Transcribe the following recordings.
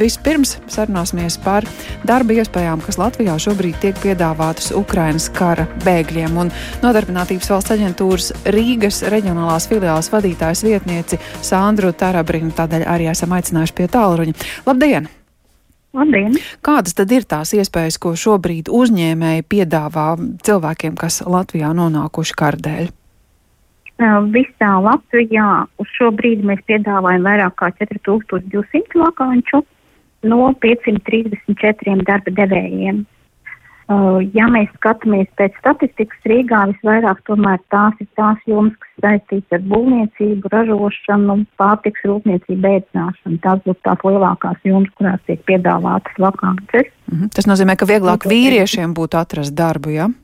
vispirms sarunāsimies par darba iespējām, kas Latvijā šobrīd tiek piedāvātas Ukrainas kara bēgļiem. Un Nodarbinātības valsts aģentūras Rīgas reģionālās filiāles vadītājas vietnieci Sandru Tarabrinu tādēļ arī esam aicinājuši pie tālruņa. Labdien! Labdien! Kādas tad ir tās iespējas, ko šobrīd uzņēmēji piedāvā cilvēkiem, kas Latvijā nonākuši kardēļ? Visā Latvijā uz šo brīdi mēs piedāvājam vairāk kā 4200 vakāņu no 534 darba devējiem. Uh, ja mēs skatāmies pēc statistikas Rīgā, visvairāk tomēr tās ir tās jomas, kas saistītas ar būvniecību, ražošanu, pārtiks rūpniecību, bēdzināšanu. Tās būtu tās lielākās jomas, kurās tiek piedāvātas vakānces. Mm -hmm. Tas nozīmē, ka vieglāk vīriešiem būtu atrast darbu, jā? Ja?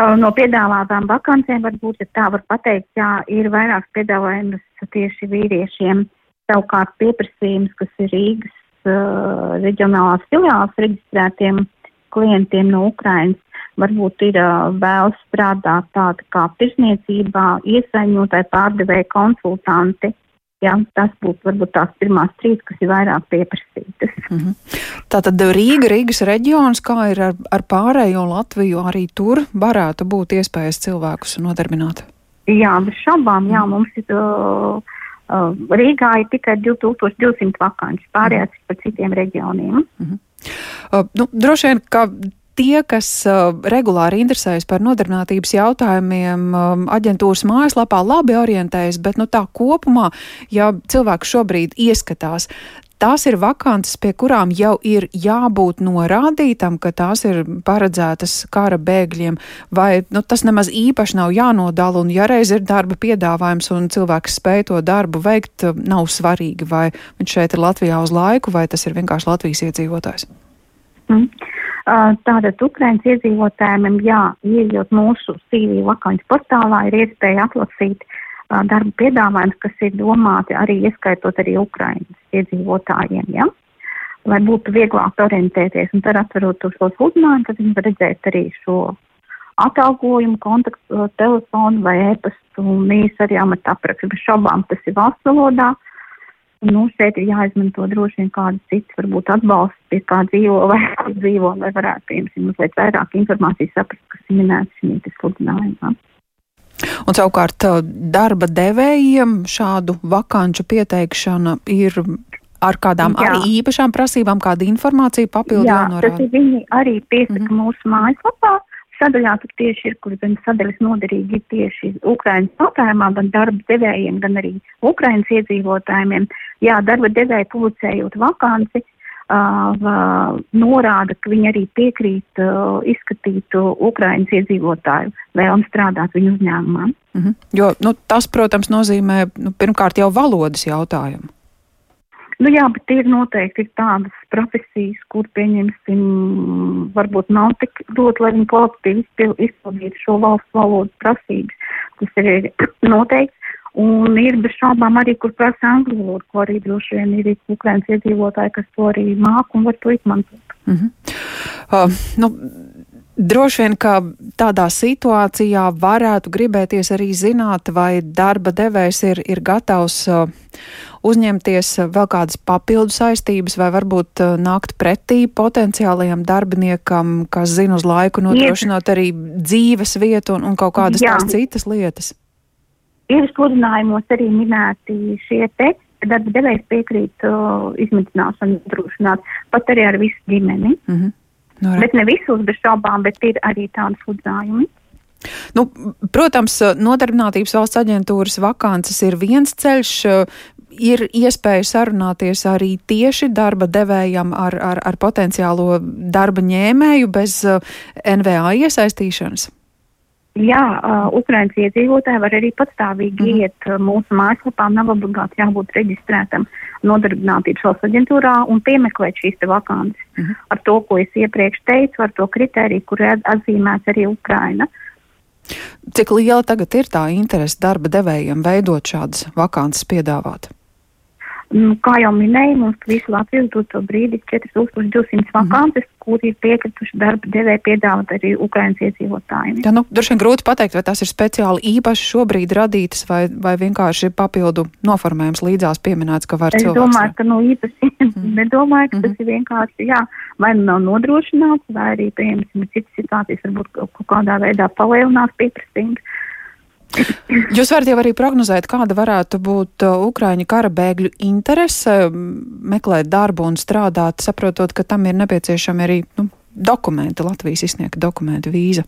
Uh, no piedāvātām vakancēm varbūt, ja tā var pateikt, jā, ir vairāks piedāvājums tieši vīriešiem. Savukārt pieprasījums, kas ir Rīgas uh, reģionālās filiāls reģistrētiem klientiem no Ukrainas varbūt ir uh, vēl strādāt tāda kā tirsniecībā, iesaņotāji, pārdevēji, konsultanti. Jā, tas būtu varbūt tās pirmās trīs, kas ir vairāk pieprasītas. Mm -hmm. Tātad Rīga, Rīgas reģions, kā ir ar, ar pārējo Latviju, arī tur varētu būt iespējas cilvēkus nodarbināt? Jā, bez šaubām, jā, mums ir. Uh, Rīgā ir tikai 2200 vakanci, pārējās par citiem reģioniem. Mm -hmm. Uh, nu, droši vien, ka tie, kas uh, regulāri interesējas par nodarbinātības jautājumiem, um, aģentūras mājaslapā labi orientējas, bet nu, tā kopumā, ja cilvēks šobrīd ieskatās, tās ir vakances, pie kurām jau ir jābūt norādītam, ka tās ir paredzētas kara bēgļiem, vai nu, tas nemaz īpaši nav jānodala, un ja reiz ir darba piedāvājums un cilvēks spēj to darbu veikt, nav svarīgi, vai viņš šeit ir Latvijā uz laiku, vai tas ir vienkārši Latvijas iedzīvotājs. Mm. Tātad Ukraiņas iedzīvotājiem, jā, ieejot mūsu CV vakants portālā, ir iespēja atlasīt uh, darba piedāvājums, kas ir domāti arī ieskaitot arī Ukraiņas iedzīvotājiem, jā. Lai būtu vieglāk orientēties un tad atverot šo sludinājumu, tad viņi var redzēt arī šo atalgojumu, kontaktu telefonu vai e-pastu un mīs arī amata aprakstu. Bez šaubām tas ir valsts valodā. Uh, Nu, šeit ir jāizmanto droši vien kādas citas, varbūt atbalsts, pie kā dzīvo vai dzīvo, lai varētu, piemēram, mazliet vairāk informācijas saprast, kas ir minēts šī sludinājumā. Un savukārt darba devējiem šādu vakanču pieteikšana ir ar kādām Jā. arī īpašām prasībām, kāda informācija papildu jānorāda? Jā, tas ir viņi arī piesaka mm -hmm. mūsu mājaslapā sadaļā tur tieši ir, kur gan sadaļas noderīgi ir tieši Ukrainas jautājumā, gan darba devējiem, gan arī Ukrainas iedzīvotājiem. Jā, darba devēja publicējot vakanci, uh, norāda, ka viņi arī piekrīt izskatīt Ukrainas iedzīvotāju vēlmi strādāt viņu uzņēmumā. Mm -hmm. Jo nu, tas, protams, nozīmē nu, pirmkārt jau valodas jautājumu. Nu jā, bet ir noteikti ir tādas profesijas, kur pieņemsim, varbūt nav tik dot, lai viņi kvalitatīvi izpildītu šo valsts valodas prasības. Tas ir noteikts. Un ir bez šaubām arī, kur prasa angļu valodu, ko arī droši vien ir Ukrainas iedzīvotāji, kas to arī māk un var to izmantot. Mm -hmm. uh, nu, Droši vien, ka tādā situācijā varētu gribēties arī zināt, vai darba devējs ir, ir gatavs uh, uzņemties vēl kādas papildu saistības, vai varbūt uh, nākt pretī potenciālajam darbiniekam, kas zina uz laiku nodrošināt arī dzīves vietu un, un kaut kādas Jā. tās citas lietas. Ir sludinājumos arī minēti šie te darba devējs piekrīt uh, izmitināšanu nodrošināt, pat arī ar visu ģimeni. Mm -hmm. No, bet ne visus bez šaubām, bet ir arī tādi sludinājumi. Nu, protams, nodarbinātības valsts aģentūras vakances ir viens ceļš. Ir iespēja sarunāties arī tieši darba devējam ar, ar, ar potenciālo darba ņēmēju bez NVA iesaistīšanas. Jā, uh, Ukraiņas iedzīvotāji var arī patstāvīgi mm -hmm. iet mūsu mājaslapā, nav obligāti jābūt reģistrētam nodarbinātības valsts aģentūrā un piemeklēt šīs vakances. Mm -hmm. Ar to, ko es iepriekš teicu, ar to kritēriju, kur atzīmēts arī Ukraina. Cik liela tagad ir tā interese darba devējiem veidot šādas vakances piedāvāt? Nu, kā jau minēju, mums visu Latviju doto brīdi 4200 mhm. vakances, mm. kur ir piekrituši darba devēja piedāvāt arī Ukrainas iedzīvotājiem. Jā, nu, droši vien grūti pateikt, vai tas ir speciāli īpaši šobrīd radītas vai, vai vienkārši papildu noformējums līdzās pieminēts, ka var cilvēks. Es domāju, ka nu īpaši mm. nedomāju, ka mm. tas ir vienkārši, jā, vai nu nav nodrošināts, vai arī, piemēram, citas situācijas varbūt kaut kādā veidā palielinās pieprasījums. Jūs varat jau arī prognozēt, kāda varētu būt uh, Ukraiņu kara bēgļu interese meklēt darbu un strādāt, saprotot, ka tam ir nepieciešami arī nu, dokumenti, Latvijas izsniegta dokumenti, vīza.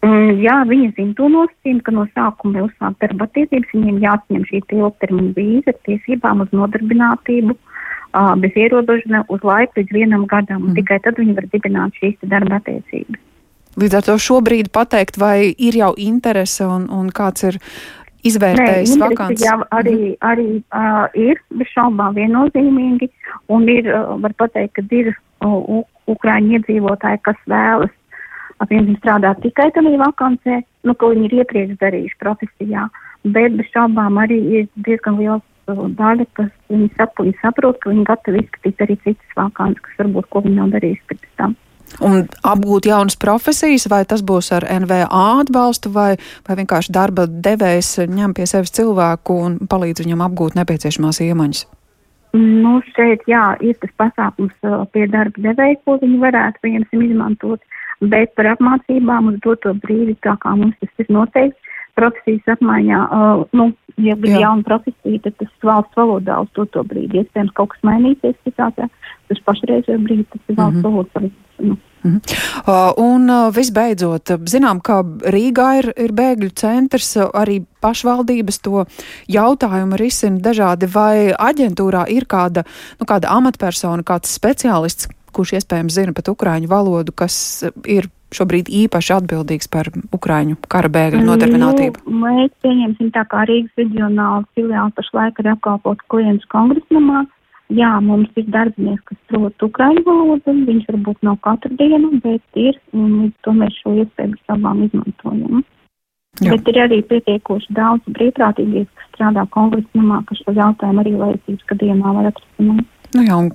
Mm, jā, viņi zina to nosacījumu, ka no sākuma uzsākt darba attiecības viņiem jāsaņem šī ilgtermiņa vīza ar tiesībām uz nodarbinātību, bez ierobežojuma uz laiku līdz vienam gadam, mm. tikai tad viņi var dibināt šīs darba attiecības. Līdz ar to šobrīd pateikt, vai ir jau interese un, un kāds ir izvērtējis vakants? Jā, arī, mm. arī uh, ir bez šaubām viennozīmīgi, un ir, uh, var pateikt, ka ir uh, Ukraiņu iedzīvotāji, kas vēlas apmēram strādāt tikai tādā vakancē, nu, ko viņi ir iepriekš darījuši profesijā, bet bez šaubām arī ir diezgan liels daļa, kas viņi, sap, viņi saprot, ka viņi gatavi izskatīt arī citas vakances, kas varbūt ko viņi nav darījuši pirms tam un apgūt jaunas profesijas, vai tas būs ar NVA atbalstu, vai, vai vienkārši darba devējs ņem pie sevis cilvēku un palīdz viņam apgūt nepieciešamās iemaņas? Nu, šeit, jā, ir tas pasākums uh, pie darba devēja, ko viņi varētu, piemēram, izmantot, bet par apmācībām uz doto brīdi, tā kā mums tas ir noteikts, profesijas apmaiņā, uh, nu, ja ir jauna profesija, tad tas valsts valodā uz doto brīdi, iespējams, kaut kas mainīsies citātā, tas pašreizējo brīdi, tas ir valsts mm -hmm. valodas nu. Mm -hmm. uh, un uh, visbeidzot, zinām, ka Rīgā ir, ir bēgļu centrs, uh, arī pašvaldības to jautājumu risina dažādi, vai aģentūrā ir kāda, nu, kāda amatpersona, kāds speciālists, kurš iespējams zina pat ukraiņu valodu, kas ir šobrīd īpaši atbildīgs par ukraiņu kara bēgļu nodarbinātību? Nu, mēs pieņemsim tā kā Rīgas reģionāla filiāla pašlaik ir apkalpot klientus kongresnamā. Jā, mums ir darbinieks, kas prot ukraiņu valodu, viņš varbūt nav katru dienu, bet ir, un līdz to mēs šo iespēju savām izmantojam. Jā. Bet ir arī pietiekoši daudz brīvprātīgies, kas strādā kongresnamā, kas šo jautājumu arī laicības gadījumā var atrisināt. Nu jā, un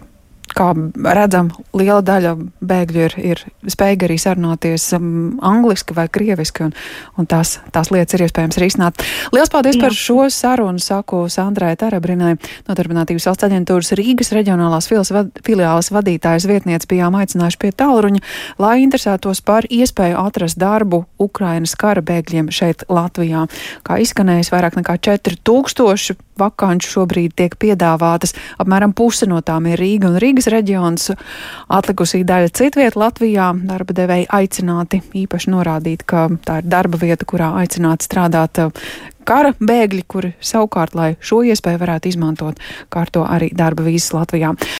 kā redzam, liela daļa bēgļu ir, ir spējīga arī sarunāties um, angliski vai krieviski, un, un tās, tās lietas ir iespējams risināt. Lielas paldies Jā. par šo sarunu, saku Sandrai Tarabrinai, Nodarbinātības valsts aģentūras Rīgas reģionālās filiāles vadītājas vietniece bijām aicinājuši pie tālruņa, lai interesētos par iespēju atrast darbu Ukrainas kara bēgļiem šeit Latvijā. Kā izskanējis, vairāk nekā 4000 vakanču šobrīd tiek piedāvātas. Apmēram puse no tām ir Rīga un Rīgas reģions. Atlikusī daļa citvieta Latvijā darba devēji aicināti īpaši norādīt, ka tā ir darba vieta, kurā aicināti strādāt kara bēgļi, kuri savukārt, lai šo iespēju varētu izmantot, kārto arī darba vīzes Latvijā.